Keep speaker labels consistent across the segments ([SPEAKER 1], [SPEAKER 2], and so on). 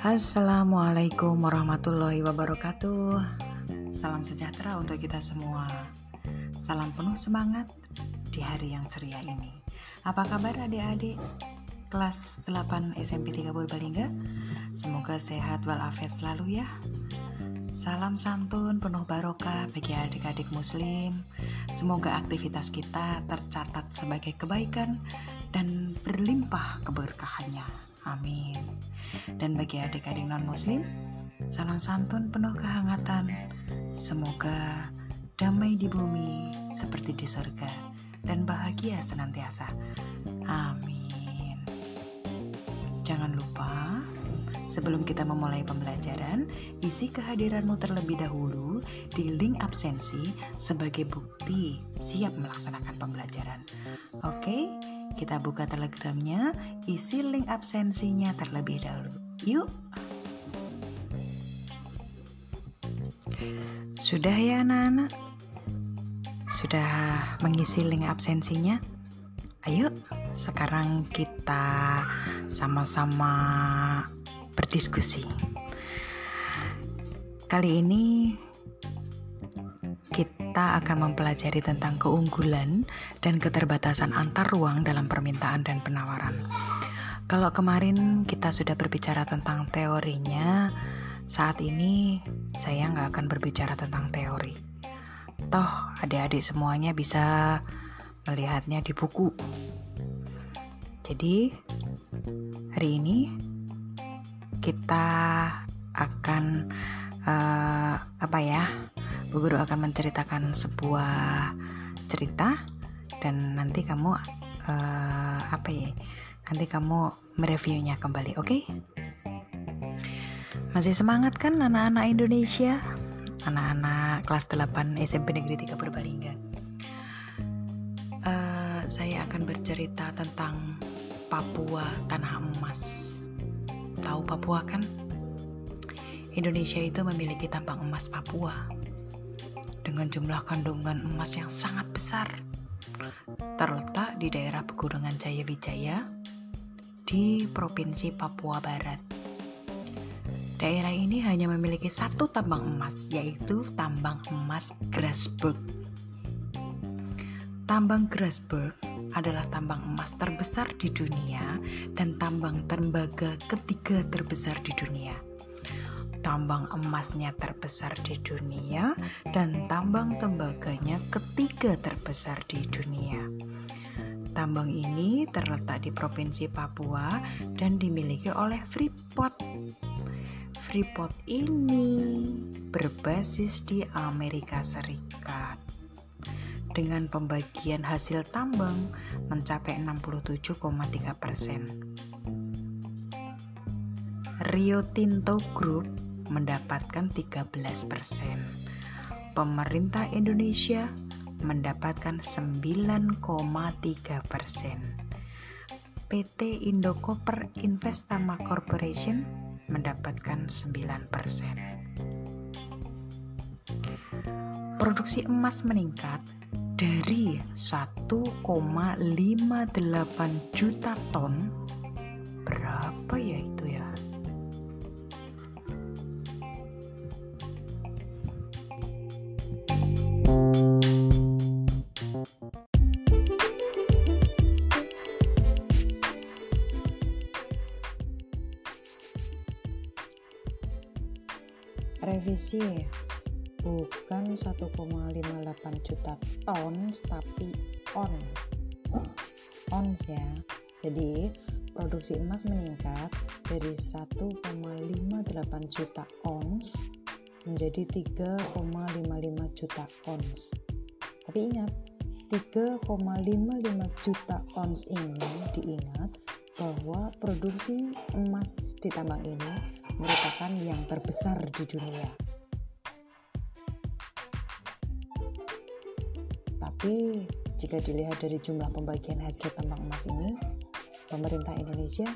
[SPEAKER 1] Assalamualaikum warahmatullahi wabarakatuh. Salam sejahtera untuk kita semua. Salam penuh semangat di hari yang ceria ini. Apa kabar adik-adik? Kelas 8 SMP 3 Purbalingga. Semoga sehat walafiat selalu ya. Salam santun penuh barokah bagi adik-adik muslim. Semoga aktivitas kita tercatat sebagai kebaikan dan berlimpah keberkahannya. Amin. Dan bagi adik-adik non-muslim, salam santun penuh kehangatan. Semoga damai di bumi seperti di surga dan bahagia senantiasa. Amin. Jangan lupa Sebelum kita memulai pembelajaran, isi kehadiranmu terlebih dahulu di link absensi sebagai bukti siap melaksanakan pembelajaran. Oke, kita buka telegramnya, isi link absensinya terlebih dahulu. Yuk! Sudah ya anak-anak? Sudah mengisi link absensinya? Ayo, sekarang kita sama-sama berdiskusi. Kali ini kita akan mempelajari tentang keunggulan dan keterbatasan antar ruang dalam permintaan dan penawaran. Kalau kemarin kita sudah berbicara tentang teorinya, saat ini saya nggak akan berbicara tentang teori. Toh adik-adik semuanya bisa melihatnya di buku. Jadi hari ini kita akan uh, apa ya? Bu Guru akan menceritakan sebuah cerita dan nanti kamu uh, apa ya? Nanti kamu mereviewnya kembali, oke? Okay? Masih semangat kan anak-anak Indonesia? Anak-anak kelas 8 SMP Negeri 3 Purbalingga. Uh, saya akan bercerita tentang Papua Tanah Emas Tahu Papua kan? Indonesia itu memiliki tambang emas Papua dengan jumlah kandungan emas yang sangat besar. Terletak di daerah pegunungan Jayawijaya di Provinsi Papua Barat. Daerah ini hanya memiliki satu tambang emas, yaitu tambang emas Grasberg. Tambang Grasberg adalah tambang emas terbesar di dunia dan tambang tembaga ketiga terbesar di dunia. Tambang emasnya terbesar di dunia dan tambang tembaganya ketiga terbesar di dunia. Tambang ini terletak di Provinsi Papua dan dimiliki oleh Freeport. Freeport ini berbasis di Amerika Serikat dengan pembagian hasil tambang mencapai 67,3 persen. Rio Tinto Group mendapatkan 13 persen. Pemerintah Indonesia mendapatkan 9,3 persen. PT Indokoper Investama Corporation mendapatkan 9 persen. Produksi emas meningkat dari 1,58 juta ton. Berapa ya itu ya? Revisi bukan 1,58 juta ton tapi on. Ons ya. Jadi produksi emas meningkat dari 1,58 juta ons menjadi 3,55 juta ons. Tapi ingat 3,55 juta ons ini diingat bahwa produksi emas di tambang ini merupakan yang terbesar di dunia Tapi jika dilihat dari jumlah pembagian hasil tambang emas ini, pemerintah Indonesia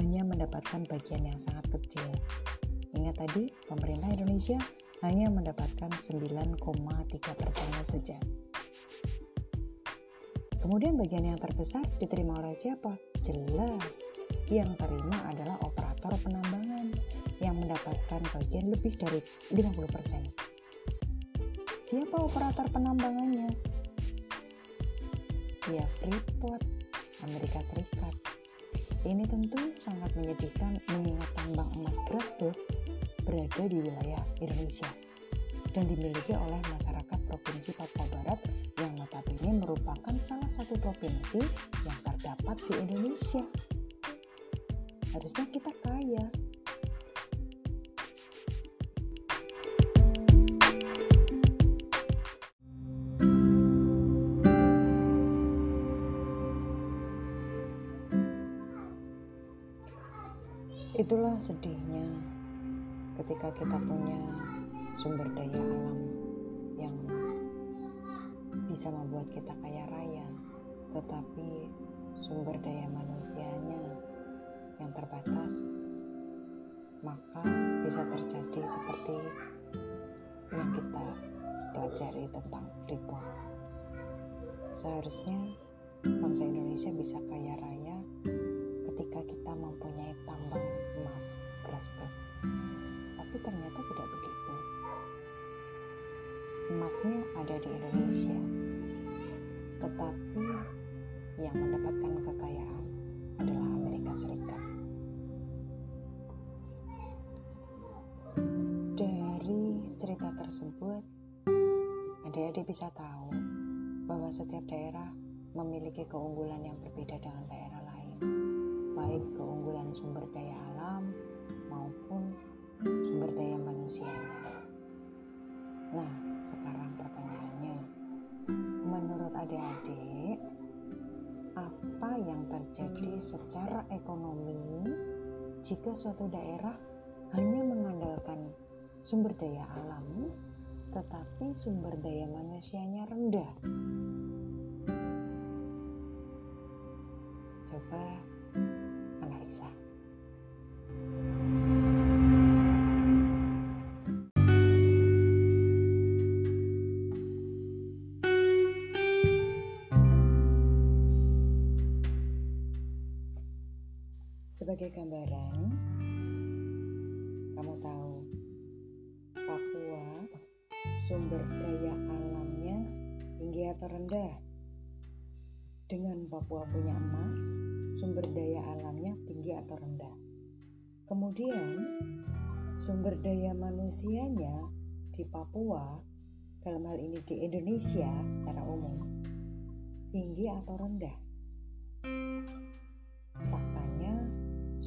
[SPEAKER 1] hanya mendapatkan bagian yang sangat kecil. Ingat tadi, pemerintah Indonesia hanya mendapatkan 9,3 persennya saja. Kemudian bagian yang terbesar diterima oleh siapa? Jelas, yang terima adalah operator penambangan yang mendapatkan bagian lebih dari 50%. Siapa operator penambangannya? Ya Freeport, Amerika Serikat. Ini tentu sangat menyedihkan mengingat tambang emas Grasberg berada di wilayah Indonesia dan dimiliki oleh masyarakat Provinsi Papua Barat yang notabene merupakan salah satu provinsi yang terdapat di Indonesia. Harusnya kita kaya. Itulah sedihnya ketika kita punya sumber daya alam yang bisa membuat kita kaya raya, tetapi sumber daya manusianya yang terbatas, maka bisa terjadi seperti yang kita pelajari tentang Freeport. Seharusnya bangsa Indonesia bisa kaya raya ketika kita mempunyai tambang Grasberg. Tapi ternyata tidak begitu. Emasnya ada di Indonesia, tetapi yang mendapatkan kekayaan adalah Amerika Serikat. Dari cerita tersebut, adik-adik bisa tahu bahwa setiap daerah memiliki keunggulan yang berbeda dengan daerah lain, baik keunggulan sumber daya alam manusianya. Nah, sekarang pertanyaannya, menurut adik-adik, apa yang terjadi secara ekonomi jika suatu daerah hanya mengandalkan sumber daya alam, tetapi sumber daya manusianya rendah? Coba Sebagai gambaran, kamu tahu Papua sumber daya alamnya tinggi atau rendah? Dengan Papua punya emas, sumber daya alamnya tinggi atau rendah? Kemudian, sumber daya manusianya di Papua, dalam hal ini di Indonesia secara umum, tinggi atau rendah?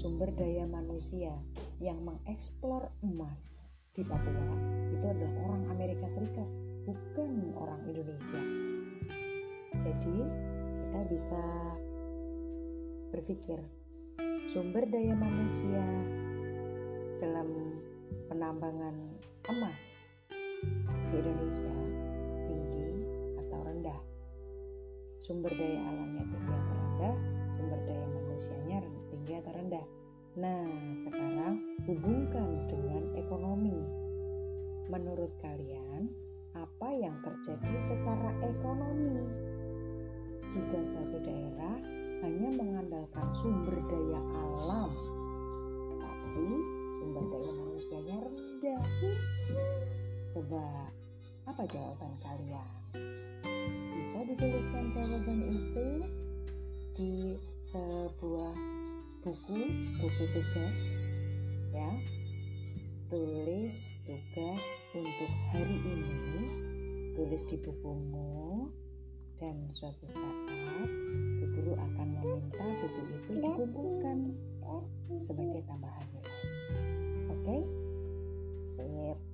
[SPEAKER 1] Sumber daya manusia yang mengeksplor emas di Papua itu adalah orang Amerika Serikat, bukan orang Indonesia. Jadi, kita bisa berpikir sumber daya manusia dalam penambangan emas di Indonesia tinggi atau rendah. Sumber daya alamnya tinggi atau rendah, sumber daya manusianya tinggi atau rendah. Nah, sekarang hubungkan dengan ekonomi. Menurut kalian, apa yang terjadi secara ekonomi jika suatu daerah hanya mengandalkan sumber daya alam, tapi sumber daya manusianya rendah? Coba, apa jawaban kalian? Bisa dituliskan jawaban itu di sebuah buku buku tugas ya. Tulis tugas untuk hari ini. Tulis di bukumu. Dan suatu saat guru akan meminta buku itu ya. dikumpulkan ya. sebagai tambahan nilai. Oke? Okay? sip.